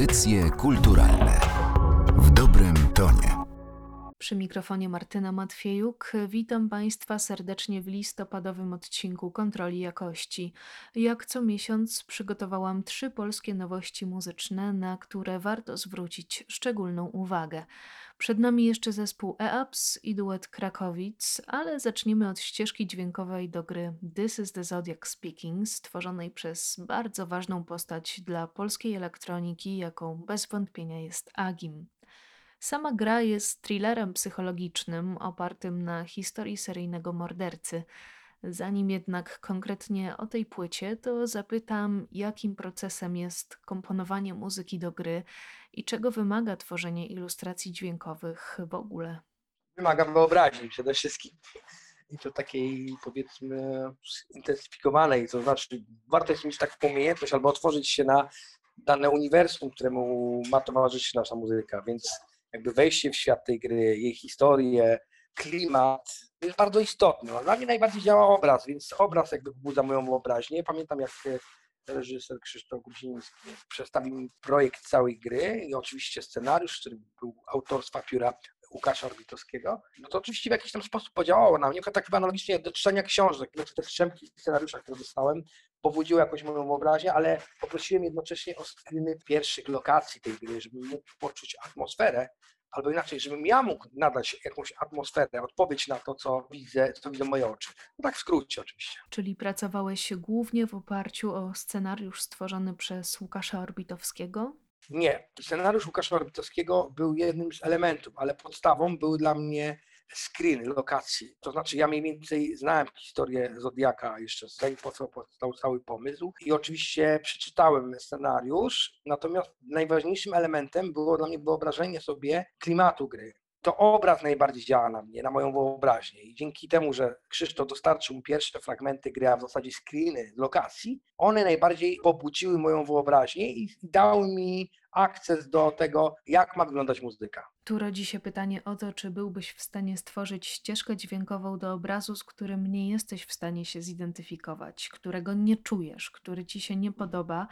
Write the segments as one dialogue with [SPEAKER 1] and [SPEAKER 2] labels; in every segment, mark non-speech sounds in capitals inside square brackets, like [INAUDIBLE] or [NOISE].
[SPEAKER 1] Audycje kulturalne w dobrym tonie.
[SPEAKER 2] Przy mikrofonie Martyna Matwiejuk. Witam Państwa serdecznie w listopadowym odcinku Kontroli Jakości. Jak co miesiąc przygotowałam trzy polskie nowości muzyczne, na które warto zwrócić szczególną uwagę. Przed nami jeszcze zespół EAPS i duet Krakowic, ale zaczniemy od ścieżki dźwiękowej do gry This is the Zodiac Speaking, stworzonej przez bardzo ważną postać dla polskiej elektroniki, jaką bez wątpienia jest Agim. Sama gra jest thrillerem psychologicznym opartym na historii seryjnego mordercy. Zanim jednak konkretnie o tej płycie, to zapytam, jakim procesem jest komponowanie muzyki do gry i czego wymaga tworzenie ilustracji dźwiękowych w ogóle.
[SPEAKER 3] Wymaga wyobraźni przede wszystkim. I to takiej powiedzmy zintensyfikowanej, to znaczy warto jest mieć taką umiejętność albo otworzyć się na dane uniwersum, któremu ma towarzyszyć nasza muzyka, więc jakby wejście w świat tej gry, jej historię, klimat jest bardzo istotny. No, dla mnie najbardziej działa obraz, więc obraz jakby pobudza moją wyobraźnię. Pamiętam jak reżyser Krzysztof Guziński przedstawił mi projekt całej gry i oczywiście scenariusz, który był autorstwa pióra Łukasza Orbitowskiego, no to oczywiście w jakiś tam sposób podziałało na mnie, tak chyba analogicznie do czytania książek, znaczy te strzemki scenariusza, które dostałem, pobudziły jakąś moją wyobraźnię, ale poprosiłem jednocześnie o screeny pierwszych lokacji tej gry, żeby mógł poczuć atmosferę, albo inaczej, żebym ja mógł nadać jakąś atmosferę, odpowiedź na to, co widzę, co widzą moje oczy. No tak w skrócie oczywiście.
[SPEAKER 2] Czyli pracowałeś głównie w oparciu o scenariusz stworzony przez Łukasza Orbitowskiego?
[SPEAKER 3] Nie. Scenariusz Łukasza Orbitowskiego był jednym z elementów, ale podstawą były dla mnie screeny, lokacji. To znaczy ja mniej więcej znałem historię Zodiaka jeszcze zanim powstał cały pomysł i oczywiście przeczytałem scenariusz, natomiast najważniejszym elementem było dla mnie wyobrażenie sobie klimatu gry to obraz najbardziej działa na mnie, na moją wyobraźnię. I dzięki temu, że Krzysztof dostarczył pierwsze fragmenty gry, a w zasadzie screeny lokacji, one najbardziej pobudziły moją wyobraźnię i dały mi akces do tego, jak ma wyglądać muzyka.
[SPEAKER 2] Tu rodzi się pytanie o to, czy byłbyś w stanie stworzyć ścieżkę dźwiękową do obrazu, z którym nie jesteś w stanie się zidentyfikować, którego nie czujesz, który ci się nie podoba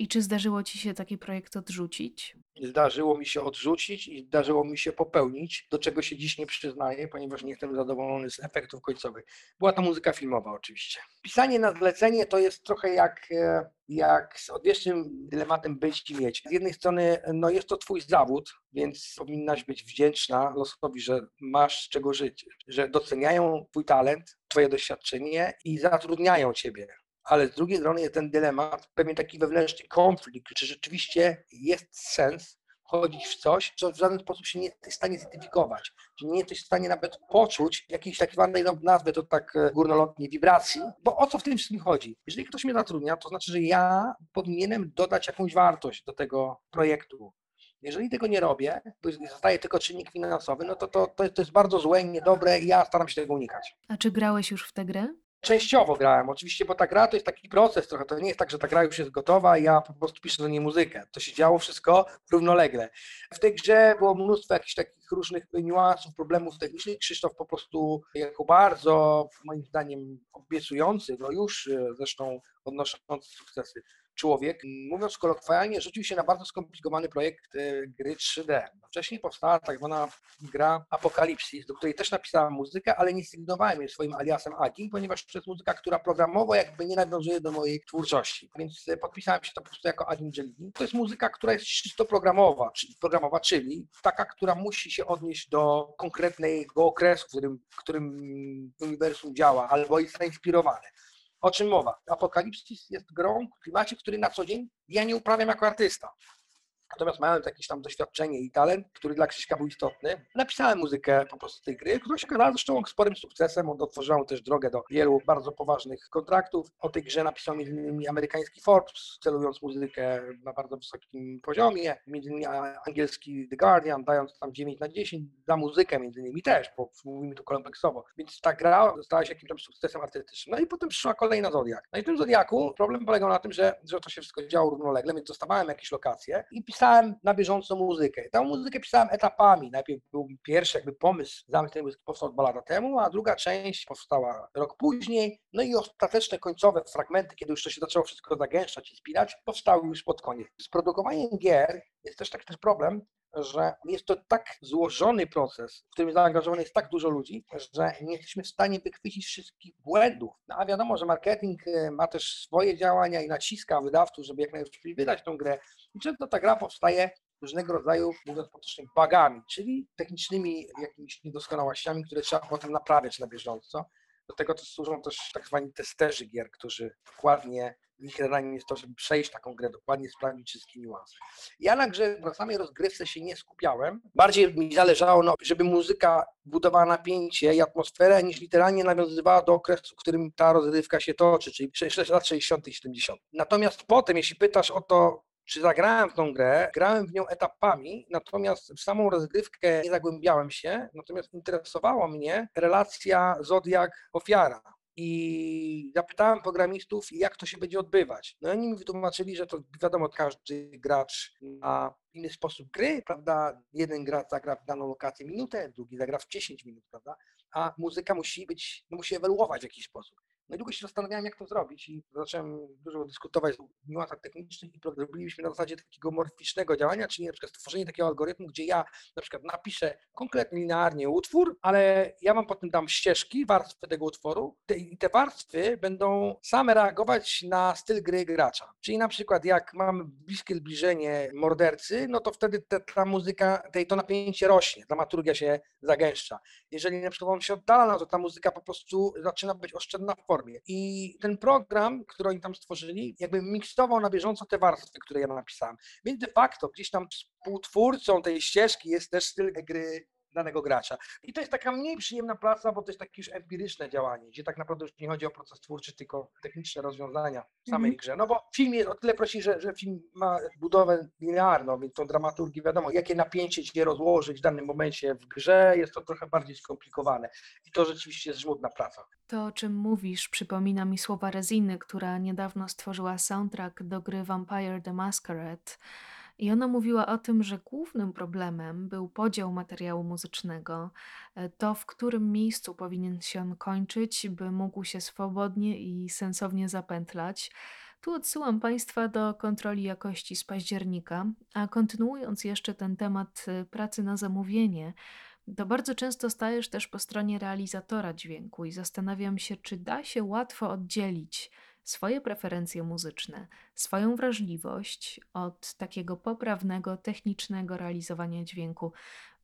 [SPEAKER 2] i czy zdarzyło ci się taki projekt odrzucić?
[SPEAKER 3] Zdarzyło mi się odrzucić i zdarzyło mi się popełnić, do czego się dziś nie przyznaję, ponieważ nie jestem zadowolony z efektów końcowych. Była to muzyka filmowa oczywiście. Pisanie na zlecenie to jest trochę jak, e, jak z odwiecznym dylematem być i mieć. Z jednej strony no jest to twój zawód, więc powinnaś być wdzięczna losowi, że masz z czego żyć, że doceniają twój talent, twoje doświadczenie i zatrudniają ciebie ale z drugiej strony jest ten dylemat, pewien taki wewnętrzny konflikt, czy rzeczywiście jest sens chodzić w coś, co w żaden sposób się nie jesteś w stanie zidentyfikować, czy nie jesteś w stanie nawet poczuć jakiejś tak zwanej, no, nazwę to tak e, górnolotnie, wibracji, bo o co w tym wszystkim chodzi? Jeżeli ktoś mnie zatrudnia, to znaczy, że ja powinienem dodać jakąś wartość do tego projektu. Jeżeli tego nie robię, zostaje tylko czynnik finansowy, no to, to, to jest bardzo złe niedobre i ja staram się tego unikać.
[SPEAKER 2] A czy grałeś już w tę grę?
[SPEAKER 3] Częściowo grałem, oczywiście, bo ta gra to jest taki proces trochę. To nie jest tak, że ta gra już jest gotowa i ja po prostu piszę do niej muzykę. To się działo wszystko równolegle. W tej grze było mnóstwo jakichś takich różnych niuansów, problemów technicznych. Krzysztof po prostu jako bardzo, moim zdaniem, obiecujący, no już e, zresztą odnoszący sukcesy człowiek, mówiąc kolokwialnie, rzucił się na bardzo skomplikowany projekt e, gry 3D. Wcześniej powstała tak zwana gra Apokalipsis, do której też napisałem muzykę, ale nie sygnowałem jej swoim aliasem Agi, ponieważ to jest muzyka, która programowo jakby nie nawiązuje do mojej twórczości. Więc e, podpisałem się to po prostu jako Agim Jelly. To jest muzyka, która jest czysto programowa, czyli, programowa, czyli taka, która musi się odnieść do konkretnego okresu, w którym, w którym uniwersum działa, albo jest zainspirowane. O czym mowa? Apokalipsis jest grą w klimacie, który na co dzień ja nie uprawiam jako artysta. Natomiast mając jakieś tam doświadczenie i talent, który dla Krzyśka był istotny, napisałem muzykę po prostu tej gry, która się okazała zresztą sporym sukcesem. Otworzyła też drogę do wielu bardzo poważnych kontraktów. O tej grze napisał m.in. amerykański Forbes, celując muzykę na bardzo wysokim poziomie, m.in. angielski The Guardian, dając tam 9 na 10 za muzykę innymi też, bo mówimy tu kompleksowo. Więc ta gra stała się jakimś tam sukcesem artystycznym. No i potem przyszła kolejna Zodiak. No i w tym Zodiaku problem polegał na tym, że, że to się wszystko działo równolegle, więc dostawałem jakieś lokacje i pisałem pisałem na bieżąco muzykę. Tę muzykę pisałem etapami. Najpierw był pierwszy jakby pomysł, zamysł tej muzyki powstał dwa lata temu, a druga część powstała rok później. No i ostateczne, końcowe fragmenty, kiedy już to się zaczęło wszystko zagęszczać i spinać, powstały już pod koniec. Z produkowaniem gier jest też taki też problem, że jest to tak złożony proces, w którym zaangażowane jest tak dużo ludzi, że nie jesteśmy w stanie wychwycić wszystkich błędów. No a wiadomo, że marketing e, ma też swoje działania i naciska wydawców, żeby jak najlepiej wydać tą grę. I często ta gra powstaje różnego rodzaju, mówiąc potocznie, bugami, czyli technicznymi jakimiś niedoskonałościami, które trzeba potem naprawiać na bieżąco. Do tego też służą też tak zwani testerzy gier, którzy dokładnie ich zadaniem jest to, żeby przejść taką grę, dokładnie sprawdzić wszystkie niuanse. Ja na grze, na samej rozgrywce się nie skupiałem. Bardziej mi zależało, no, żeby muzyka budowała napięcie i atmosferę, niż literalnie nawiązywała do okresu, w którym ta rozgrywka się toczy, czyli 6 lat 60. i 70. Natomiast potem, jeśli pytasz o to, czy zagrałem w tą grę, grałem w nią etapami, natomiast w samą rozgrywkę nie zagłębiałem się, natomiast interesowała mnie relacja Zodiak-ofiara. I zapytałem programistów, jak to się będzie odbywać. No i oni mi wytłumaczyli, że to wiadomo, każdy gracz ma inny sposób gry, prawda? Jeden gracz zagra w daną lokację minutę, drugi zagra w 10 minut, prawda? A muzyka musi być, no musi ewoluować w jakiś sposób. No i długo się zastanawiałem, jak to zrobić i zacząłem dużo dyskutować o niuansach technicznych i zrobiliśmy na zasadzie takiego morficznego działania, czyli na przykład stworzenie takiego algorytmu, gdzie ja na przykład napiszę konkretnie linearnie utwór, ale ja wam potem dam ścieżki, warstwy tego utworu te, i te warstwy będą same reagować na styl gry gracza. Czyli na przykład jak mamy bliskie zbliżenie mordercy, no to wtedy te, ta muzyka, tej, to napięcie rośnie, dramaturgia się zagęszcza. Jeżeli na przykład on się oddala, no to ta muzyka po prostu zaczyna być oszczędna w formie. I ten program, który oni tam stworzyli, jakby miksował na bieżąco te warstwy, które ja napisałem. Więc de facto gdzieś tam współtwórcą tej ścieżki jest też styl gry danego gracza. I to jest taka mniej przyjemna praca, bo to jest takie już empiryczne działanie, gdzie tak naprawdę już nie chodzi o proces twórczy, tylko techniczne rozwiązania w samej
[SPEAKER 2] Mhm.
[SPEAKER 3] grze. No bo film jest o tyle prości, że, że film ma budowę linearną, więc tą dramaturgię wiadomo, jakie napięcie gdzie rozłożyć w danym momencie w grze, jest to trochę bardziej skomplikowane. I to rzeczywiście jest żmudna praca.
[SPEAKER 2] To, o czym mówisz, przypomina mi słowa Reziny, która niedawno stworzyła soundtrack do gry Vampire the Masquerade. I ona mówiła o tym, że głównym problemem był podział materiału muzycznego, e, to w którym miejscu powinien się on kończyć, by mógł się swobodnie i sensownie zapętlać. Tu odsyłam Państwa do kontroli jakości z października, a kontynuując jeszcze ten temat e, pracy na zamówienie, to bardzo często stajesz też po stronie realizatora dźwięku i zastanawiam się, czy da się łatwo oddzielić swoje preferencje muzyczne, swoją wrażliwość od takiego poprawnego, technicznego realizowania dźwięku.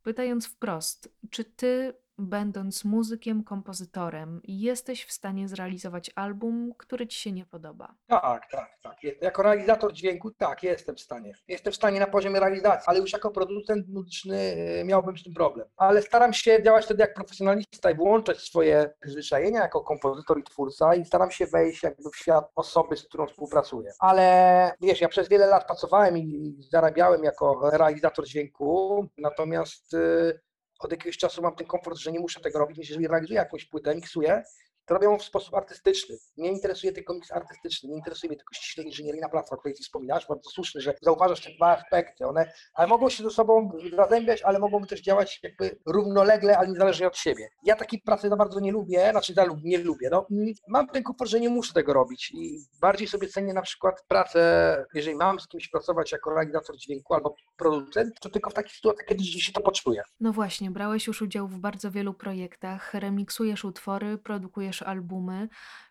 [SPEAKER 2] Pytając wprost, czy ty, będąc muzykiem, kompozytorem, jesteś w stanie zrealizować album, który ci się nie podoba?
[SPEAKER 3] Tak, tak, tak. Jako realizator dźwięku, tak, jestem w stanie. Jestem w stanie na poziomie realizacji, ale już jako producent muzyczny y, miałbym z tym problem. Ale staram się działać wtedy jak profesjonalista i włączać swoje przyzwyczajenia jako kompozytor i twórca i staram się wejść jakby w świat osoby, z którą współpracuję. Ale wiesz, ja przez wiele lat pracowałem i zarabiałem jako realizator dźwięku, natomiast y, od jakiegoś czasu mam ten komfort, że nie muszę tego robić, więc jeżeli realizuję jakąś płytę, miksuję, to robią w sposób artystyczny. Mnie interesuje tylko miks artystyczny, nie interesuje mnie tylko ściśle inżynieryjna praca, o której Ty wspominasz, bardzo słuszny, że zauważasz te dwa aspekty, one ale mogą się ze sobą zazębiać, ale mogą też działać jakby równolegle, ale niezależnie od siebie. Ja takiej pracy za bardzo nie lubię, znaczy za lub nie lubię, no mm, mam ten komfort, że nie muszę tego robić i bardziej sobie cenię na przykład pracę, jeżeli mam z kimś pracować jako realizator dźwięku albo producent, to tylko w takich sytuacjach, kiedy się to poczuje.
[SPEAKER 2] No właśnie, brałeś już udział w bardzo wielu projektach, remiksujesz utwory, produkujesz albumy.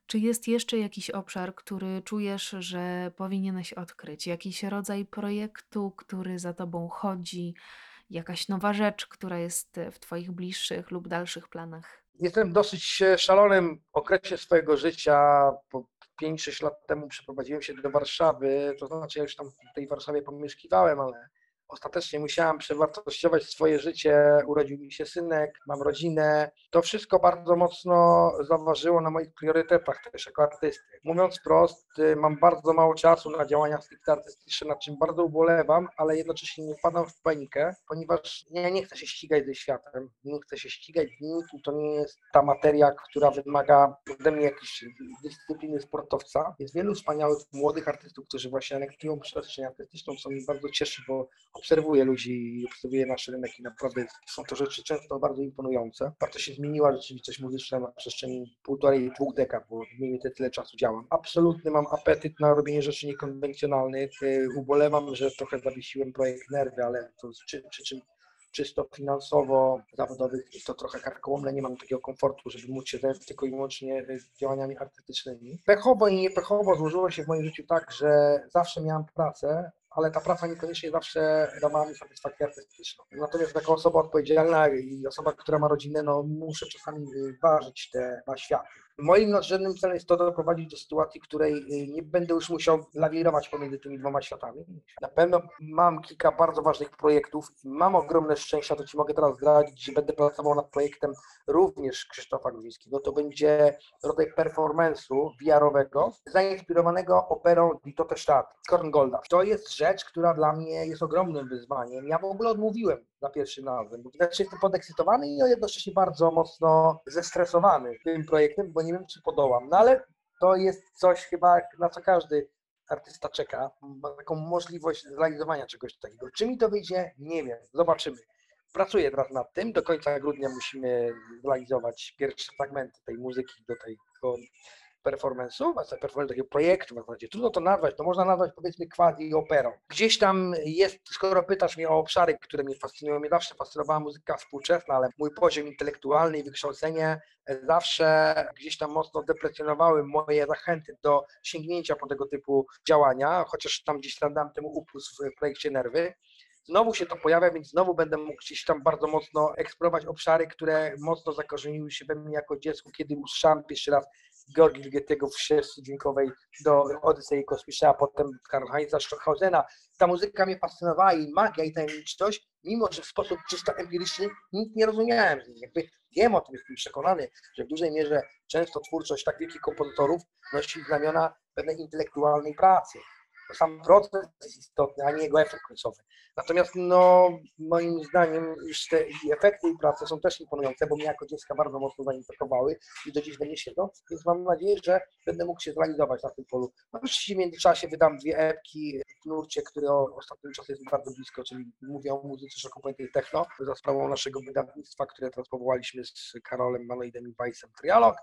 [SPEAKER 2] Czy jest jeszcze jakiś obszar, który czujesz, że powinieneś odkryć? Jakiś rodzaj projektu, który za tobą chodzi? Jakaś nowa rzecz, która jest w twoich bliższych lub dalszych planach?
[SPEAKER 3] Jestem w dosyć e, szalonym okresie swojego życia. Po 5-6 lat temu przeprowadziłem się do Warszawy, to znaczy ja już tam w tej Warszawie pomieszkiwałem, ale ostatecznie musiałam przewartościować swoje życie, urodził mi się synek, mam rodzinę. To wszystko bardzo mocno zaważyło na moich priorytetach też jako artysty. Mówiąc wprost, y, mam bardzo mało czasu na działania stricte artystyczne, nad czym bardzo ubolewam, ale jednocześnie nie wpadam w panikę, ponieważ ja nie chcę się ścigać ze światem, nie chcę się ścigać z nikim, to nie jest ta materia, która wymaga ode mnie jakiejś dyscypliny sportowca. Jest wielu wspaniałych młodych artystów, którzy właśnie anektują przestrzeń artystyczną, co mnie bardzo cieszy, bo obserwuję ludzi obserwuję nasz rynek i naprawdę są to rzeczy często bardzo imponujące. Bardzo się zmieniła rzeczywistość muzyczna na przestrzeni półtorej, dwóch dekad, bo mniej więcej tyle czasu działam. Absolutny mam apetyt na robienie rzeczy niekonwencjonalnych. Y, Ubolewam, że trochę zawiesiłem projekt Nerwy, ale to czym czysto finansowo, zawodowych jest to trochę karkołomne, nie mam takiego komfortu, żeby móc się zająć tylko i wyłącznie y, działaniami artystycznymi. Pechowo i niepechowo złożyło się w moim życiu tak, że zawsze miałam pracę, ale ta praca niekoniecznie zawsze dawała mi satysfakcję artystyczną. Natomiast jako osoba odpowiedzialna i osoba, która ma rodzinę, no muszę czasami y, ważyć te dwa światy. Moim nadrzędnym celem jest to doprowadzić do sytuacji, w której y, nie będę już musiał lawirować pomiędzy tymi dwoma światami. Na pewno mam kilka bardzo ważnych projektów mam ogromne szczęścia, to Ci mogę teraz zdradzić, że będę pracował nad projektem również Krzysztofa Gruzińskiego. To będzie rodzaj performance'u VR-owego, zainspirowanego operą Ditote Stadt, Korngolda. To jest rzecz, która dla mnie jest ogromnym wyzwaniem. Ja w ogóle odmówiłem za pierwszym razem, znaczy jestem podekscytowany i jednocześnie bardzo mocno zestresowany tym projektem, bo nie wiem, czy podołam. No ale to jest coś chyba, na co każdy artysta czeka, ma taką możliwość zrealizowania czegoś takiego. Czy mi to wyjdzie? Nie wiem, zobaczymy. Pracuję teraz nad tym, do końca grudnia musimy zrealizować pierwsze fragmenty tej muzyki do tego performance'u, performance takiego projektu w zasadzie. Trudno to nazwać, to można nazwać powiedzmy quasi operą. Gdzieś tam jest, skoro pytasz mnie o obszary, które mnie fascynują, mnie zawsze fascynowała muzyka współczesna, ale mój poziom intelektualny i wykształcenie zawsze gdzieś tam mocno deprecjonowały moje zachęty do sięgnięcia po tego typu działania, chociaż tam gdzieś tam dam temu upust w projekcie Nerwy znowu się to pojawia, więc znowu będę mógł gdzieś tam bardzo mocno eksplorować obszary, które mocno zakorzeniły się we mnie jako dziecku, kiedy usłyszałem pierwszy raz Georgi Ligetiego w ścieżce dźwiękowej do Odysei Kosmicznej, a potem Karl Heinza Stockhausena. Ta muzyka mnie fascynowała i magia i tajemniczość, mimo że w sposób czysto empiryczny nic nie rozumiałem. Jakby wiem o tym, jestem przekonany, że w dużej mierze często twórczość tak wielkich kompozytorów nosi znamiona pewnej intelektualnej pracy sam proces jest istotny, a nie jego efekt końcowy. Natomiast no, moim zdaniem już te efekty i prace są też imponujące, bo mnie jako dziecka bardzo mocno zainfekowały i do dziś będzie siedzą, więc mam nadzieję, że będę mógł się zrealizować na tym polu. No oczywiście w międzyczasie wydam dwie epki w nurcie, który ostatnim czasie jest bardzo blisko, czyli mówię o muzyce szokopointej techno, za sprawą naszego wydawnictwa, które teraz powołaliśmy z Karolem Manoidem i Weissem Trialog.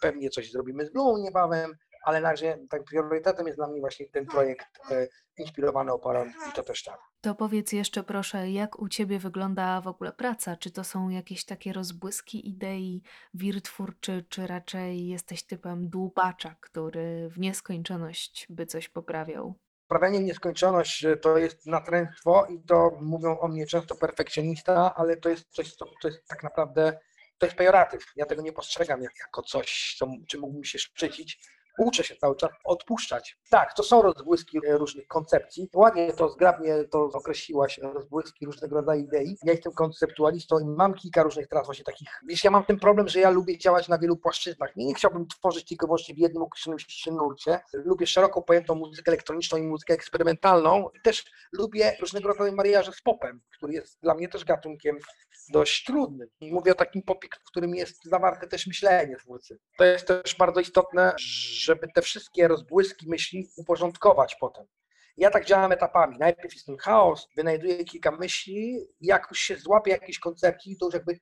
[SPEAKER 3] Pewnie coś zrobimy z Blue niebawem, ale na razie tak priorytetem jest dla mnie właśnie ten projekt e, inspirowany operą i to też tak.
[SPEAKER 2] To powiedz jeszcze proszę, jak u Ciebie wygląda w ogóle praca? Czy to są jakieś takie rozbłyski idei, wir twórczy, czy raczej jesteś typem dłubacza, który w nieskończoność by coś poprawiał?
[SPEAKER 3] Sprawianie w nieskończoność to jest natręctwo i to mówią o mnie często perfekcjonista, ale to jest coś, co to jest tak naprawdę, to jest pejoratyw. Ja tego nie postrzegam jak, jako coś, co, czym mógłbym się szczycić uczę się cały czas odpuszczać. Tak, to są rozbłyski różnych koncepcji. Ładnie to zgrabnie to określiłaś, rozbłyski różnego rodzaju idei. Ja jestem konceptualistą i mam kilka różnych teraz właśnie takich. Wiesz, ja mam ten problem, że ja lubię działać na wielu płaszczyznach. Nie, nie chciałbym tworzyć tylko wyłącznie w jednym określonym nurcie. Lubię szeroko pojętą muzykę elektroniczną i muzykę eksperymentalną. Też lubię różnego rodzaju mariaże z popem, który jest dla mnie też gatunkiem dość trudnym. I mówię o takim popie, w którym jest zawarte też myślenie twórcy. To jest też bardzo istotne, żeby te wszystkie rozbłyski myśli uporządkować potem. Ja tak działam etapami. Najpierw jest ten chaos, wynajduję kilka myśli, jak już się złapię jakiejś koncepcji, to już jakby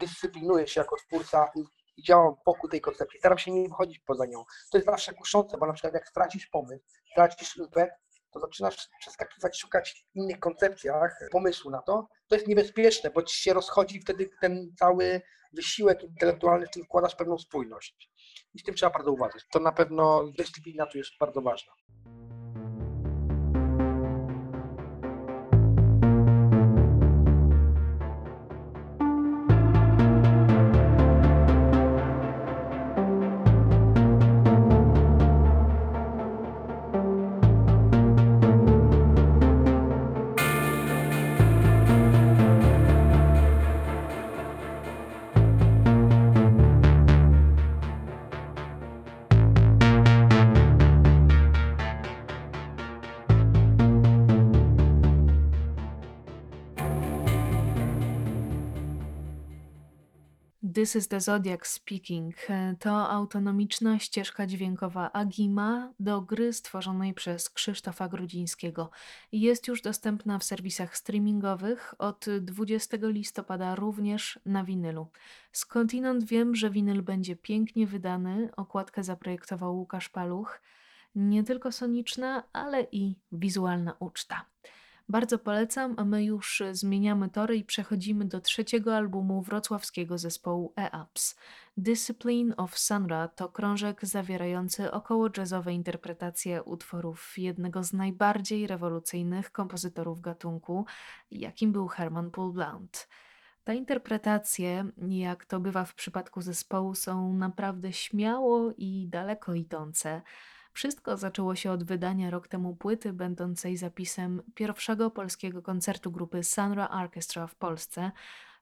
[SPEAKER 3] dyscyplinuję się jako twórca i, i działam wokół tej koncepcji. Staram się nie wychodzić poza nią. To jest zawsze kuszące, bo na przykład jak stracisz pomysł, stracisz impet, to zaczynasz przeskakiwać, szukać w innych koncepcjach pomysłu na to. To jest niebezpieczne, bo ci się rozchodzi wtedy ten cały wysiłek intelektualny w tym wkładasz pewną spójność. I z tym trzeba bardzo uważać. To na pewno dyscyplina tu jest bardzo ważna.
[SPEAKER 2] This is the Zodiac Speaking to autonomiczna ścieżka dźwiękowa Agima do gry stworzonej przez Krzysztofa Grudzińskiego. Jest już dostępna w serwisach streamingowych od 20 listopada również na winylu. Skądinąd wiem, że winyl będzie pięknie wydany. Okładkę zaprojektował Łukasz Paluch. Nie tylko soniczna, ale i wizualna uczta. Bardzo polecam, a my już zmieniamy tory i przechodzimy do trzeciego albumu wrocławskiego zespołu EAPS. Discipline of Sunra to krążek zawierający około jazzowe interpretacje utworów jednego z najbardziej rewolucyjnych kompozytorów gatunku, jakim był Herman Paul Blount. Te interpretacje, jak to bywa w przypadku zespołu, są naprawdę śmiało i daleko idące. Wszystko zaczęło się od wydania rok temu płyty będącej zapisem pierwszego polskiego koncertu grupy Sunra Orchestra w Polsce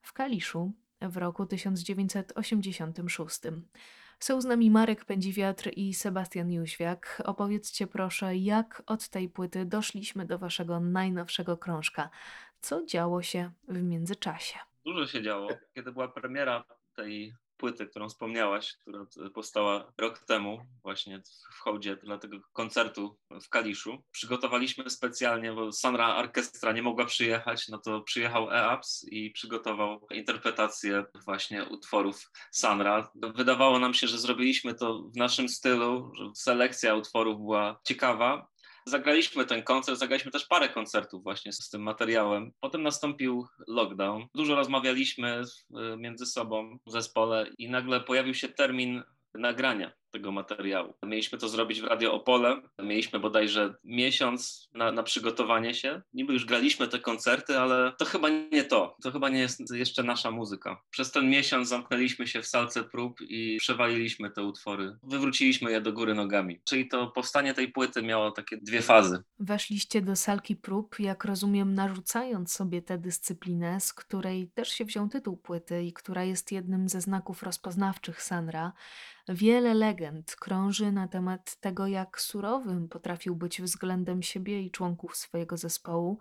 [SPEAKER 2] w Kaliszu w roku 1986. Są z nami Marek Pędziwiatr i Sebastian Jóźwiak. Opowiedzcie proszę, jak od tej płyty doszliśmy do waszego najnowszego krążka. Co działo się w międzyczasie?
[SPEAKER 4] Dużo się działo. Kiedy była premiera tej płyty, którą wspomniałaś, która powstała rok temu właśnie w hołdzie dla tego koncertu w Kaliszu. Przygotowaliśmy specjalnie, bo Sandra Orkiestra nie mogła przyjechać, no to przyjechał EAPS i przygotował interpretację właśnie utworów Sandra. Wydawało nam się, że zrobiliśmy to w naszym stylu, że selekcja utworów była ciekawa, Zagraliśmy ten koncert, zagraliśmy też parę koncertów właśnie z tym materiałem. Potem nastąpił lockdown. Dużo rozmawialiśmy między sobą w zespole i nagle pojawił się termin nagrania tego materiału. Mieliśmy to zrobić w Radio Opole, mieliśmy bodajże miesiąc na, na, przygotowanie się. Niby już graliśmy te koncerty, ale to chyba nie to, to chyba nie jest jeszcze nasza muzyka. Przez ten miesiąc zamknęliśmy się w salce prób i przewaliliśmy te utwory. Wywróciliśmy je do góry nogami. Czyli to powstanie tej płyty miało takie dwie fazy.
[SPEAKER 2] Weszliście do salki prób, jak rozumiem, narzucając sobie tę dyscyplinę, z której też się wziął tytuł płyty i która jest jednym ze znaków rozpoznawczych Sanra. Wiele legend krąży na temat tego, jak surowym potrafił być względem siebie i członków swojego zespołu.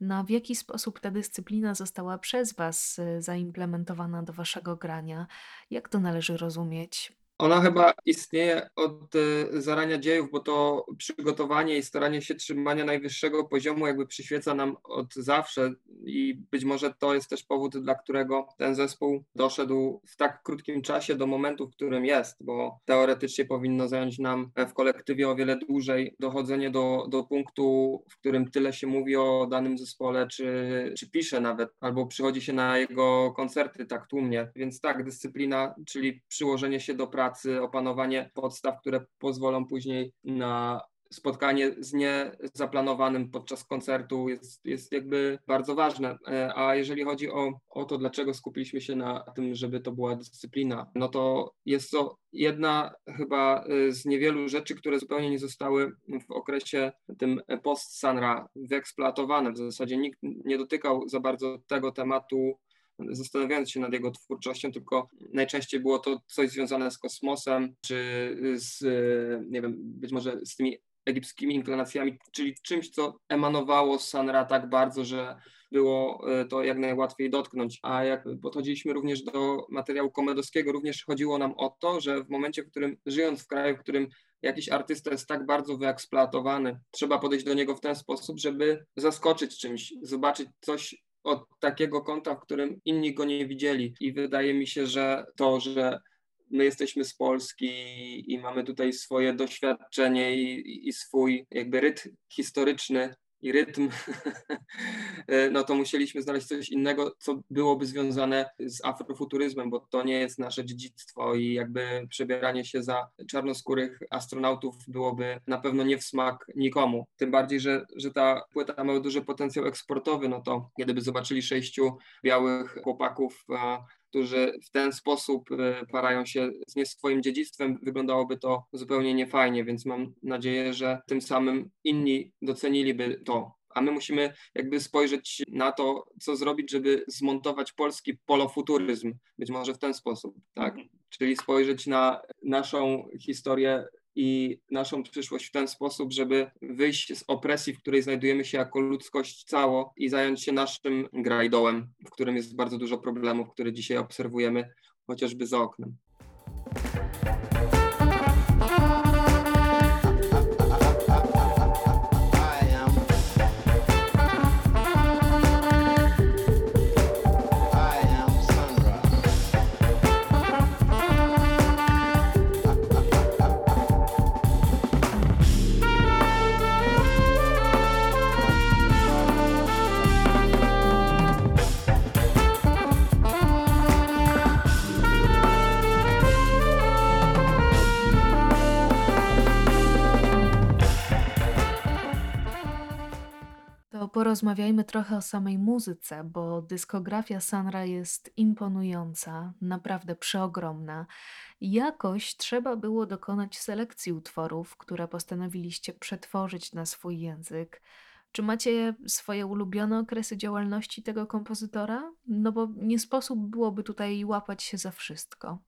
[SPEAKER 2] Na w jaki sposób ta dyscyplina została przez Was y, zaimplementowana do Waszego grania? Jak to należy rozumieć?
[SPEAKER 5] Ona chyba istnieje od e, zarania dziejów, bo to przygotowanie i staranie się trzymania najwyższego poziomu jakby przyświeca nam od zawsze i być może to jest też powód, dla którego ten zespół doszedł w tak krótkim czasie do momentu, w którym jest, bo teoretycznie powinno zająć nam w kolektywie o wiele dłużej dochodzenie do, do punktu, w którym tyle się mówi o danym zespole, czy, czy pisze nawet, albo przychodzi się na jego koncerty tak tłumnie. Więc tak, dyscyplina, czyli przyłożenie się do pracy, pracy, opanowanie podstaw, które pozwolą później na spotkanie z niezaplanowanym podczas koncertu jest, jest jakby bardzo ważne. E, a jeżeli chodzi o, o to, dlaczego skupiliśmy się na tym, żeby to była dyscyplina, no to jest to jedna chyba e, z niewielu rzeczy, które zupełnie nie zostały w okresie tym post-Sanra wyeksploatowane. W zasadzie nikt nie dotykał za bardzo tego tematu zastanawiając się nad jego twórczością, tylko najczęściej było to coś związane z kosmosem, czy z, nie wiem, być może z tymi egipskimi inklinacjami, czyli czymś, co emanowało z Sanra tak bardzo, że było e, to jak najłatwiej dotknąć. A jak podchodziliśmy również do materiału komedowskiego, również chodziło nam o to, że w momencie, w którym żyjąc w kraju, w którym jakiś artysta jest tak bardzo wyeksploatowany, trzeba podejść do niego w ten sposób, żeby zaskoczyć czymś, zobaczyć coś od takiego kąta, w którym inni go nie widzieli. I wydaje mi się, że to, że my jesteśmy z Polski i mamy tutaj swoje doświadczenie i, i swój jakby rytm historyczny i rytm, [LAUGHS] e, no to musieliśmy znaleźć coś innego, co byłoby związane z afrofuturyzmem, bo to nie jest nasze dziedzictwo i jakby przebieranie się za czarnoskórych astronautów byłoby na pewno nie w smak nikomu. Tym bardziej, że, że ta płyta ma duży potencjał eksportowy, no to kiedyby zobaczyli sześciu białych chłopaków którzy w ten sposób e, parają się z nie swoim dziedzictwem, wyglądałoby to zupełnie niefajnie, więc mam nadzieję, że tym samym inni doceniliby to. A my musimy jakby spojrzeć na to, co zrobić, żeby zmontować polski polofuturyzm, być może w ten sposób, tak? Mhm. Czyli spojrzeć na naszą historię i naszą przyszłość w ten sposób, żeby wyjść z opresji, w której znajdujemy się jako ludzkość cało i zająć się naszym grajdołem, w którym jest bardzo dużo problemów, które dzisiaj obserwujemy chociażby za oknem.
[SPEAKER 2] Porozmawiajmy trochę o samej muzyce, bo dyskografia Sanra jest imponująca, naprawdę przeogromna. Jakoś trzeba było dokonać selekcji utworów, które postanowiliście przetworzyć na swój język. Czy macie swoje ulubione okresy działalności tego kompozytora? No bo nie sposób byłoby tutaj łapać się za wszystko.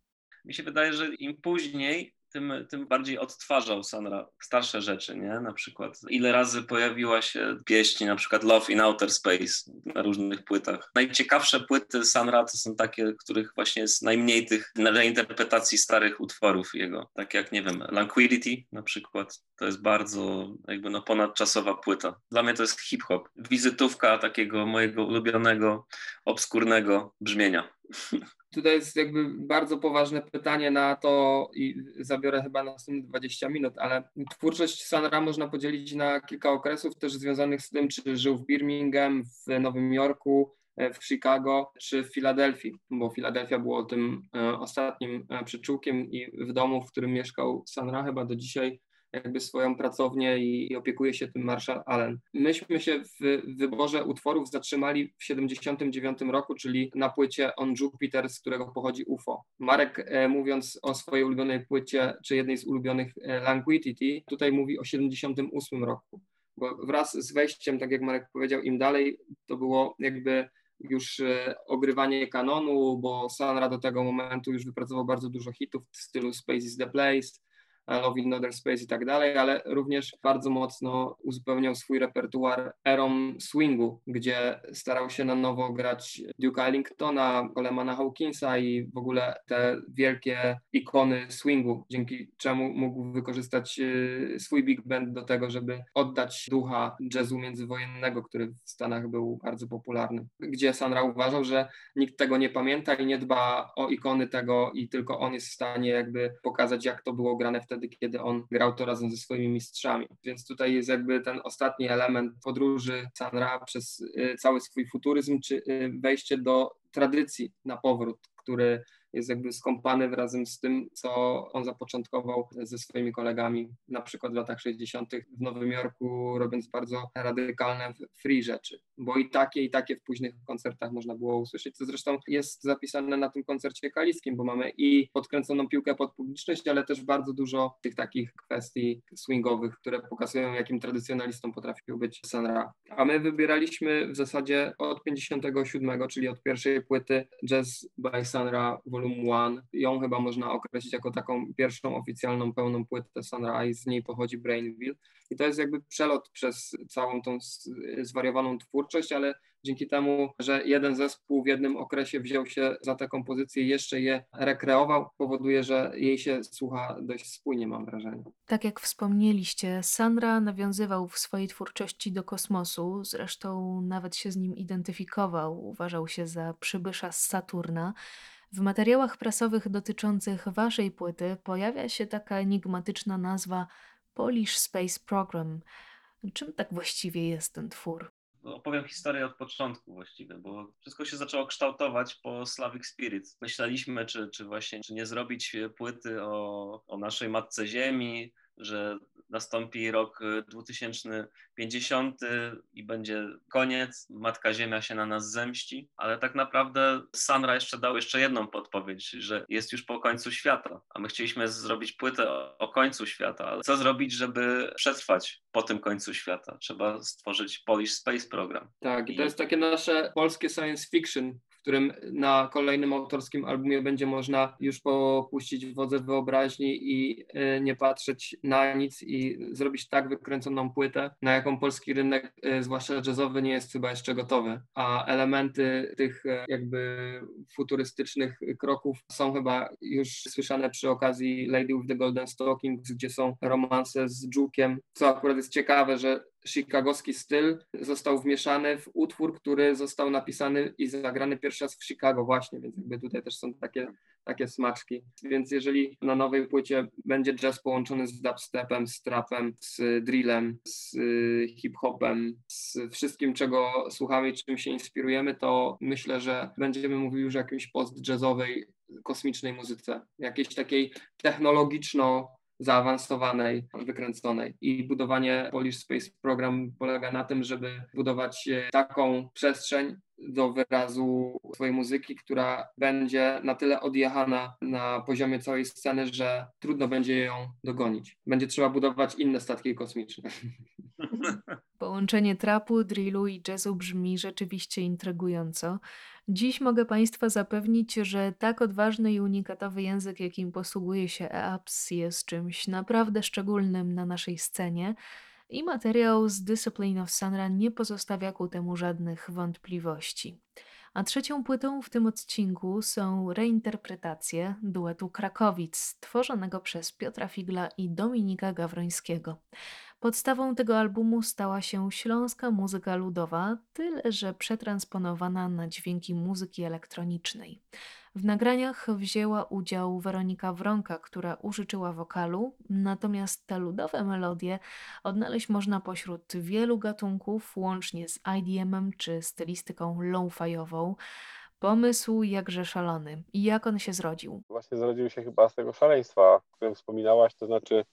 [SPEAKER 4] Mi się wydaje, że im później, tym, tym bardziej odtwarzał Sanra starsze rzeczy, nie? Na przykład ile razy pojawiła się pieśń, na przykład Love in Outer Space na różnych płytach. Najciekawsze płyty Sanra to są takie, których właśnie jest najmniej tych reinterpretacji starych utworów jego. Tak jak, nie wiem, Languidity na przykład. To jest bardzo jakby no ponadczasowa płyta. Dla mnie to jest hip-hop. Wizytówka takiego mojego ulubionego, obskurnego brzmienia. [LAUGHS]
[SPEAKER 5] Tutaj jest jakby bardzo poważne pytanie na to i zabiorę chyba następne 20 minut, ale twórczość Sanra można podzielić na kilka okresów też związanych z tym, czy żył w Birmingham, w Nowym Jorku, w Chicago czy w Filadelfii, bo Filadelfia było tym e, ostatnim e, przyczółkiem i w domu, w którym mieszkał Sanra chyba do dzisiaj jakby swoją pracownię i, i opiekuje się tym Marshall Allen. Myśmy się w wyborze utworów zatrzymali w 79 roku, czyli na płycie On Jupiter, z którego pochodzi UFO. Marek e, mówiąc o swojej ulubionej płycie, czy jednej z ulubionych e, Languidity, tutaj mówi o 78 roku, bo wraz z wejściem, tak jak Marek powiedział, im dalej, to było jakby już e, ogrywanie kanonu, bo Sanra do tego momentu już wypracował bardzo dużo hitów w stylu Space is the Place, Love in Other Space i tak dalej, ale również bardzo mocno uzupełniał swój repertuar erą swingu, gdzie starał się na nowo grać Duke'a Ellingtona, Colemana Hawkinsa i w ogóle te wielkie ikony swingu, dzięki czemu mógł wykorzystać y, swój big band do tego, żeby oddać ducha jazzu międzywojennego, który w Stanach był bardzo popularny, gdzie Sandra uważał, że nikt tego nie pamięta i nie dba o ikony tego i tylko on jest w stanie jakby pokazać, jak to było grane wtedy wtedy, kiedy on grał to razem ze swoimi mistrzami. Więc tutaj jest jakby ten ostatni element podróży Sanra przez y, cały swój futuryzm, czy y, wejście do tradycji na powrót, który jest jakby skąpany razem z tym, co on zapoczątkował ze swoimi kolegami, na przykład w latach 60. w Nowym Jorku, robiąc bardzo radykalne free rzeczy, bo i takie, i takie w późnych koncertach można było usłyszeć, co zresztą jest zapisane na tym koncercie kaliskim, bo mamy i podkręconą piłkę pod publiczność, ale też bardzo dużo tych takich kwestii swingowych, które pokazują, jakim tradycjonalistą potrafił być Sanra. A my wybieraliśmy w zasadzie od 57, czyli od pierwszej płyty Jazz by Sanra Vol. Volume One. Ją chyba można określić jako taką pierwszą oficjalną, pełną płytę Sunrise, z niej pochodzi Brainville. I to jest jakby przelot przez całą tą zwariowaną twórczość, ale dzięki temu, że jeden zespół w jednym okresie wziął się za tę kompozycję i jeszcze je rekreował, powoduje, że jej się słucha dość spójnie, mam wrażenie.
[SPEAKER 2] Tak jak wspomnieliście, Sandra nawiązywał w swojej twórczości do kosmosu, zresztą nawet się z nim identyfikował, uważał się za przybysza z Saturna. W materiałach prasowych dotyczących waszej płyty pojawia się taka enigmatyczna nazwa Polish Space Program. Czym tak właściwie jest ten twór?
[SPEAKER 4] opowiem historię od początku właściwie, bo wszystko się zaczęło kształtować po Slavic Spirit. Myśleliśmy, czy, czy właśnie, czy nie zrobić płyty o, o naszej Matce Ziemi, że nastąpi rok 2050 y, i będzie koniec, Matka Ziemia się na nas zemści, ale tak naprawdę Sanra jeszcze dał jeszcze jedną podpowiedź, że jest już po końcu świata, a my chcieliśmy zrobić płytę o, o końcu świata, ale co zrobić, żeby przetrwać po tym końcu świata? Trzeba stworzyć Polish Space Program.
[SPEAKER 5] Tak, i to jest takie nasze polskie science fiction, którym na kolejnym autorskim albumie będzie można już popuścić wodze wyobraźni i y, nie patrzeć na nic i zrobić tak wykręconą płytę, na jaką polski rynek, y, zwłaszcza jazzowy, nie jest chyba jeszcze gotowy. A elementy tych y, jakby futurystycznych kroków są chyba już słyszane przy okazji Lady with the Golden Stockings, gdzie są romanse z Juke'iem, co akurat jest ciekawe, że chicagowski styl został wmieszany w utwór, który został napisany i zagrany pierwszy raz w Chicago właśnie, więc jakby tutaj też są takie, takie smaczki. Więc jeżeli na nowej płycie będzie jazz połączony z dubstepem, z trapem, z drillem, z hip-hopem, z wszystkim, czego słuchamy i czym się inspirujemy, to myślę, że będziemy mówili już o jakiejś post-jazzowej, kosmicznej muzyce, jakiejś takiej technologiczno zaawansowanej, wykręconej. I budowanie Polish Space Program polega na tym, żeby budować e, taką przestrzeń do wyrazu swojej muzyki, która będzie na tyle odjechana na poziomie całej sceny, że trudno będzie ją dogonić. Będzie trzeba budować inne statki kosmiczne. [LAUGHS]
[SPEAKER 2] Połączenie trapu, drillu i jazzu brzmi rzeczywiście intrygująco. Dziś mogę Państwa zapewnić, że tak odważny i unikatowy język, jakim posługuje się EAPS, jest czymś naprawdę szczególnym na naszej scenie i materiał z Discipline of Sunra nie pozostawia ku temu żadnych wątpliwości. A trzecią płytą w tym odcinku są reinterpretacje duetu Krakowic, tworzonego przez Piotra Figla i Dominika Gawrońskiego. Podstawą tego albumu stała się śląska muzyka ludowa, tyle że przetransponowana na dźwięki muzyki elektronicznej. W nagraniach wzięła udział Weronika Wronka, która użyczyła wokalu, natomiast te ludowe melodie odnaleźć można pośród wielu gatunków, łącznie z IDM-em czy stylistyką low-fiową. Pomysł jakże szalony. I jak on się zrodził?
[SPEAKER 6] Właśnie zrodził się chyba z tego szaleństwa, o którym wspominałaś, to znaczy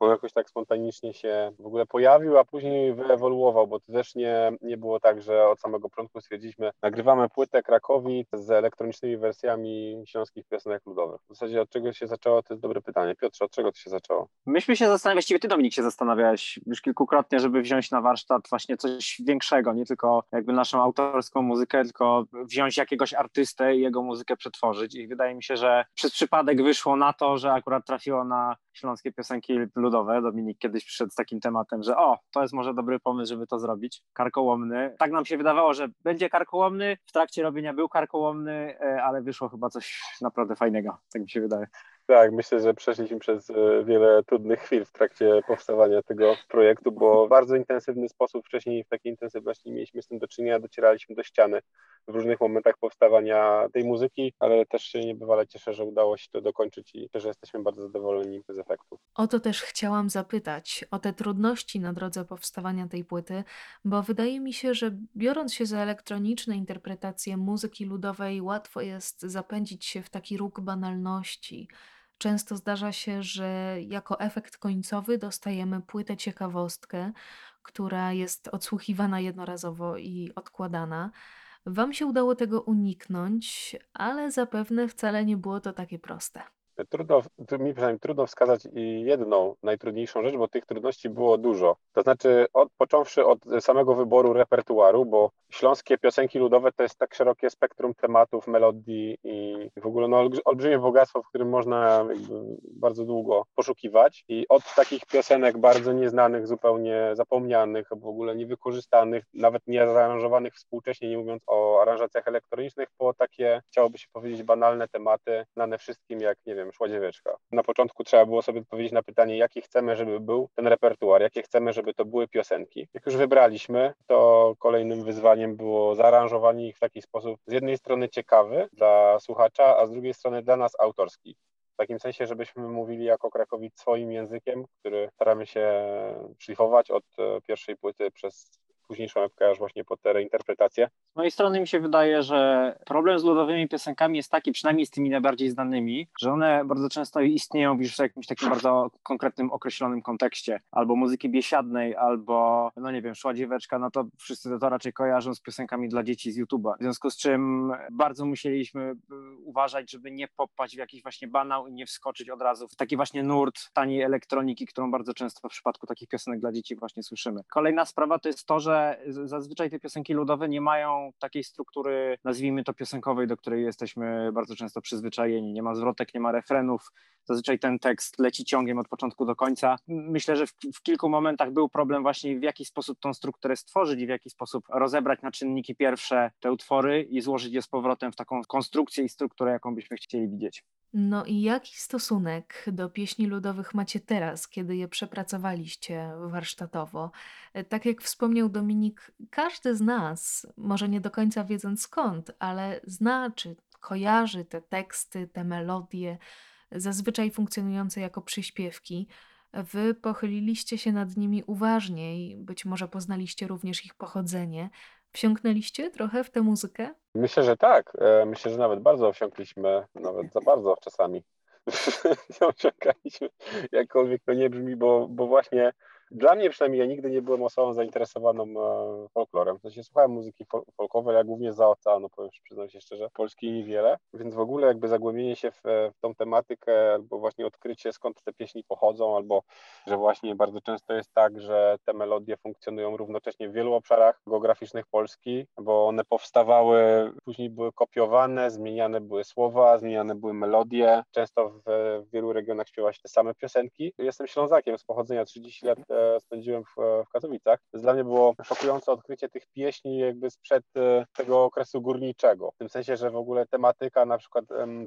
[SPEAKER 6] on jakoś tak spontanicznie się w ogóle pojawił, a później wyewoluował, bo to też nie, nie było tak, że od samego początku stwierdziliśmy, nagrywamy płytę Krakowi z elektronicznymi wersjami śląskich piosenek ludowych. W zasadzie od czego się zaczęło, to jest dobre pytanie. Piotrze, od czego to się zaczęło?
[SPEAKER 7] Myśmy się zastanawiali, właściwie ty Dominik się zastanawiałeś już kilkukrotnie, żeby wziąć na warsztat właśnie coś większego, nie tylko jakby naszą autorską muzykę, tylko wziąć jakiegoś artystę i jego muzykę przetworzyć i wydaje mi się, że przez przypadek wyszło na to, że akurat trafiło na śląskie piosenki ludowe. Dominik kiedyś przyszedł z takim tematem, że o, to jest może dobry pomysł, żeby to zrobić. Karkołomny. Tak nam się wydawało, że będzie karkołomny. W trakcie robienia był karkołomny, e, ale wyszło chyba coś naprawdę fajnego, tak mi się wydaje.
[SPEAKER 6] Tak, myślę, że przeszliśmy przez e, wiele trudnych chwil w trakcie powstawania tego projektu, bo w bardzo intensywny sposób wcześniej w takiej intensywności mieliśmy z tym do czynienia, docieraliśmy do ściany w różnych momentach powstawania tej muzyki, ale też się niebywale cieszę, że udało się to dokończyć i że jesteśmy bardzo zadowoleni z efektu.
[SPEAKER 2] O to też chciałam zapytać, o te trudności na drodze powstawania tej płyty, bo wydaje mi się, że biorąc się za elektroniczne interpretacje muzyki ludowej, łatwo jest zapędzić się w taki róg banalności. Często zdarza się, że jako efekt końcowy dostajemy płytę ciekawostkę, która jest odsłuchiwana jednorazowo i odkładana. Wam się udało tego uniknąć, ale zapewne wcale nie było to takie proste.
[SPEAKER 6] Trudno, mi przynajmniej trudno wskazać jedną najtrudniejszą rzecz, bo tych trudności było dużo. To znaczy, od, począwszy od samego wyboru repertuaru, bo śląskie piosenki ludowe to jest tak szerokie spektrum tematów, melodii i w ogóle no, olbrzymie bogactwo, w którym można bardzo długo poszukiwać. I od takich piosenek bardzo nieznanych, zupełnie zapomnianych, w ogóle niewykorzystanych, nawet nie zaaranżowanych współcześnie, nie mówiąc o aranżacjach elektronicznych, po takie, chciałoby się powiedzieć, banalne tematy, znane wszystkim, jak nie wiem, wiem, szła dzieweczka. Na początku trzeba było sobie odpowiedzieć na pytanie, jaki chcemy, żeby był ten repertuar, jakie chcemy, żeby to były piosenki. Jak już wybraliśmy, to kolejnym wyzwaniem było zaaranżowanie ich w taki sposób, z jednej strony ciekawy dla słuchacza, a z drugiej strony dla nas autorski. W takim sensie, żebyśmy mówili jako Krakowic swoim językiem, który staramy się szlifować od e, pierwszej płyty przez późniejszą epkę aż właśnie po te reinterpretacje.
[SPEAKER 7] Z mojej strony mi się wydaje, że problem z ludowymi piosenkami jest taki, przynajmniej z tymi najbardziej znanymi, że one bardzo często istnieją już w jakimś takim bardzo konkretnym, określonym kontekście. Albo muzyki biesiadnej, albo, no nie wiem, szła dzieweczka, no to wszyscy to raczej kojarzą z piosenkami dla dzieci z YouTube'a. W związku z czym bardzo musieliśmy y, uważać, żeby nie popaść w jakiś właśnie banał i nie wskoczyć od razu w taki właśnie nurt taniej elektroniki, którą bardzo często w przypadku takich piosenek dla dzieci właśnie słyszymy. Kolejna sprawa to jest to, że zazwyczaj te piosenki ludowe nie mają takiej struktury, nazwijmy to piosenkowej, do której jesteśmy bardzo często przyzwyczajeni. Nie ma zwrotek, nie ma refrenów. Zazwyczaj ten tekst leci ciągiem od początku do końca. Myślę, że w, w kilku momentach był problem właśnie w jaki sposób tą strukturę stworzyć i w jaki sposób rozebrać na czynniki pierwsze te utwory i złożyć je z powrotem w taką konstrukcję i strukturę, jaką byśmy chcieli widzieć.
[SPEAKER 2] No i jaki stosunek do pieśni ludowych macie teraz, kiedy je przepracowaliście warsztatowo? Tak jak wspomniał Dominik, każdy z nas, może nie do końca wiedząc skąd, ale zna czy kojarzy te teksty, te melodie, zazwyczaj funkcjonujące jako przyśpiewki. Wy pochyliliście się nad nimi uważniej, być może poznaliście również ich pochodzenie. Wsiąknęliście trochę w tę muzykę?
[SPEAKER 6] Myślę, że tak. E, Myślę, że nawet bardzo wsiąkliśmy, nawet za bardzo czasami. [LAUGHS] Wsiąkaliśmy, jakkolwiek to nie brzmi, bo, bo właśnie dla mnie przynajmniej ja nigdy nie byłem osobą zainteresowaną e, folklorem. W sensie słuchałem muzyki fol- folkowej, ale głównie za oceanu, powiem, przyznam się szczerze, polskiej niewiele, więc w ogóle jakby zagłębienie się w, w tą tematykę, albo właśnie odkrycie skąd te pieśni pochodzą, albo że właśnie bardzo często jest tak, że te melodie funkcjonują równocześnie w wielu obszarach geograficznych Polski, bo one powstawały, później były kopiowane, zmieniane były słowa, zmieniane były melodie. Często w, w wielu regionach śpiewa się te same piosenki. Jestem Ślązakiem z pochodzenia, 30 lat e, spędziłem w, w Katowicach. Dla mnie było szokujące odkrycie tych pieśni jakby sprzed e, tego okresu górniczego. W tym sensie, że w ogóle tematyka na przykład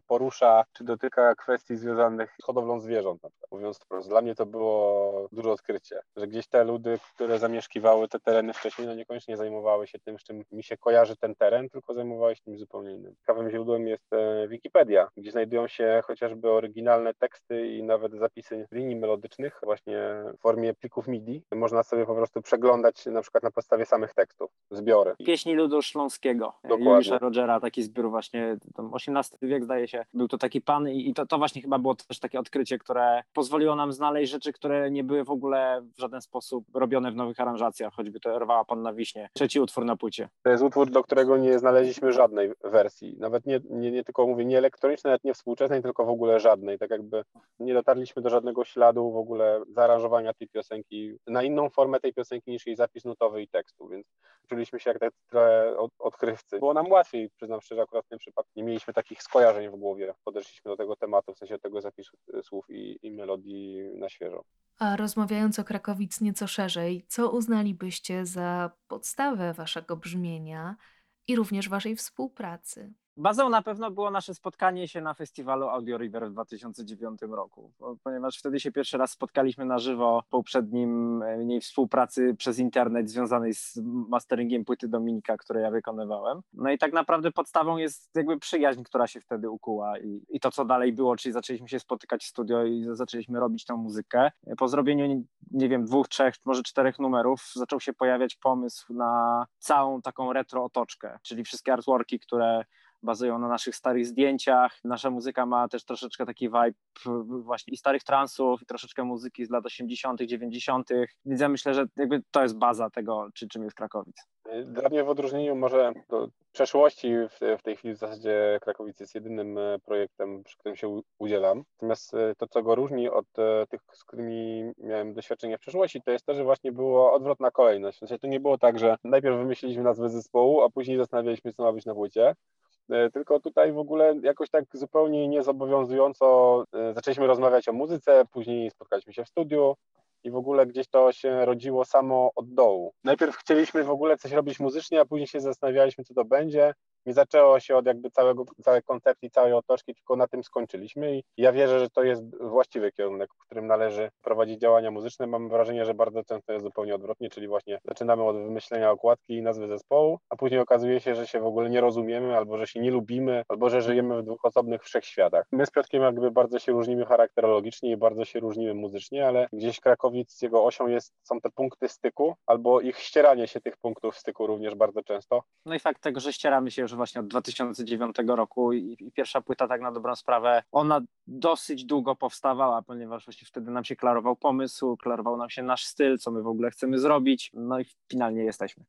[SPEAKER 6] porusza czy dotyka kwestii związanych z hodowlą zwierząt. Mówiąc wprost, dla mnie to było duże odkrycie, że gdzieś te ludy, które zamieszkiwały te tereny wcześniej, no niekoniecznie zajmowały się tym, z czym mi się kojarzy ten teren, tylko zajmowały się tym zupełnie innym. Ciekawym źródłem jest e, Wikipedia, gdzie znajdują się chociażby oryginalne teksty i nawet zapisy linii melodycznych właśnie w formie plików MIDI. Można sobie po prostu przeglądać na przykład na podstawie samych tekstów, zbiory.
[SPEAKER 7] Pieśni ludu śląskiego.
[SPEAKER 6] Dokładnie.
[SPEAKER 7] Juliusza Rogera, taki zbiór właśnie, tam XVIII wiek zdaje się, był to taki pan i, i to, to właśnie chyba było też takie odkrycie, które pozwoliło nam znaleźć rzeczy, które nie były w ogóle w żaden sposób robione w nowych aranżacjach, choćby to Rwała Pan na Wiśnie. Trzeci utwór na płycie.
[SPEAKER 6] To jest utwór, do którego nie znaleźliśmy żadnej wersji. Nawet nie, nie, nie tylko mówię, nie elektronicznej, nawet nie współczesnej, tylko w ogóle żadnej. Tak jakby nie dotarliśmy do żadnego śladu w ogóle zaaranżowania tej piosenki na inną formę tej piosenki niż jej zapis nutowy i tekstu, więc czuliśmy się jak tak trochę od, odkrywcy. Było nam łatwiej, przyznam szczerze, akurat w tym przypadku nie mieliśmy takich skojarzeń w głowie. Podeszliśmy do tego tematu, w sensie tego zapisu y, słów i, i melodii na świeżo.
[SPEAKER 2] A rozmawiając o Krakowic nieco szerzej, co uznalibyście za podstawę waszego brzmienia i również waszej współpracy?
[SPEAKER 7] Bazą na pewno było nasze spotkanie się na festiwalu Audio River w 2009 roku, ponieważ wtedy się pierwszy raz spotkaliśmy na żywo po poprzednim e, mniej współpracy przez internet związanej z masteringiem płyty Dominika, które ja wykonywałem. No i tak naprawdę podstawą jest jakby przyjaźń, która się wtedy ukuła i, i to, co dalej było, czyli zaczęliśmy się spotykać w studio i zaczęliśmy robić tę muzykę. Po zrobieniu, nie wiem, dwóch, trzech, może czterech numerów zaczął się pojawiać pomysł na całą taką retro otoczkę, czyli wszystkie artworki, które bazują na naszych starych zdjęciach. Nasza muzyka ma też troszeczkę taki vibe właśnie i starych transów, i troszeczkę muzyki z lat 80., 90., więc ja myślę, że jakby to jest baza tego, czy, czym jest Krakowic.
[SPEAKER 6] Dla mnie w odróżnieniu może do przeszłości w, w tej chwili w zasadzie Krakowice jest jedynym e, projektem, przy którym się udzielam. Natomiast e, to, co go różni od e, tych, z którymi miałem doświadczenia w przeszłości, to jest to, że właśnie było odwrotna kolejność. Sensie to nie było tak, że najpierw wymyśliliśmy nazwę zespołu, a później zastanawialiśmy co ma być na płycie. Tylko tutaj w ogóle jakoś tak zupełnie niezobowiązująco zaczęliśmy rozmawiać o muzyce, później spotkaliśmy się w studiu i w ogóle gdzieś to się rodziło samo od dołu. Najpierw chcieliśmy w ogóle coś robić muzycznie, a później się zastanawialiśmy, co to będzie. Nie zaczęło się od jakby całego, całej koncepcji, całej otoczki, tylko na tym skończyliśmy i ja wierzę, że to jest właściwy kierunek, w którym należy prowadzić działania muzyczne. Mam wrażenie, że bardzo często jest zupełnie odwrotnie, czyli właśnie zaczynamy od wymyślenia okładki i nazwy zespołu, a później okazuje się, że się w ogóle nie rozumiemy, albo że się nie lubimy, albo że żyjemy w dwóch osobnych wszechświatach. My z Piotrkiem jakby bardzo się różnimy charakterologicznie i bardzo się różnimy muzycznie, ale gdzieś Krakowic, jego osią jest, są te punkty styku, albo ich ścieranie się tych punktów styku również bardzo często.
[SPEAKER 7] No i fakt tego, że ścieramy się już właśnie od 2009 roku i, i pierwsza płyta tak na dobrą sprawę, ona dosyć długo powstawała, ponieważ właśnie wtedy nam się klarował pomysł, klarował nam się nasz styl, co my w ogóle chcemy zrobić, no i finalnie jesteśmy.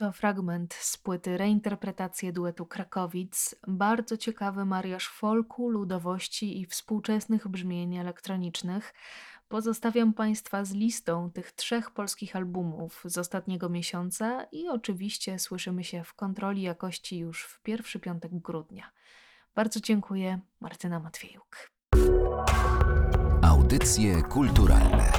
[SPEAKER 2] To fragment z płyty Reinterpretacje duetu Krakowic. Bardzo ciekawy mariaż folku, ludowości i współczesnych brzmień elektronicznych. Pozostawiam Państwa z listą tych trzech polskich albumów z ostatniego miesiąca i oczywiście słyszymy się w kontroli jakości już w pierwszy piątek grudnia. Bardzo dziękuję. Martyna Matwiejuk.
[SPEAKER 1] Audycje kulturalne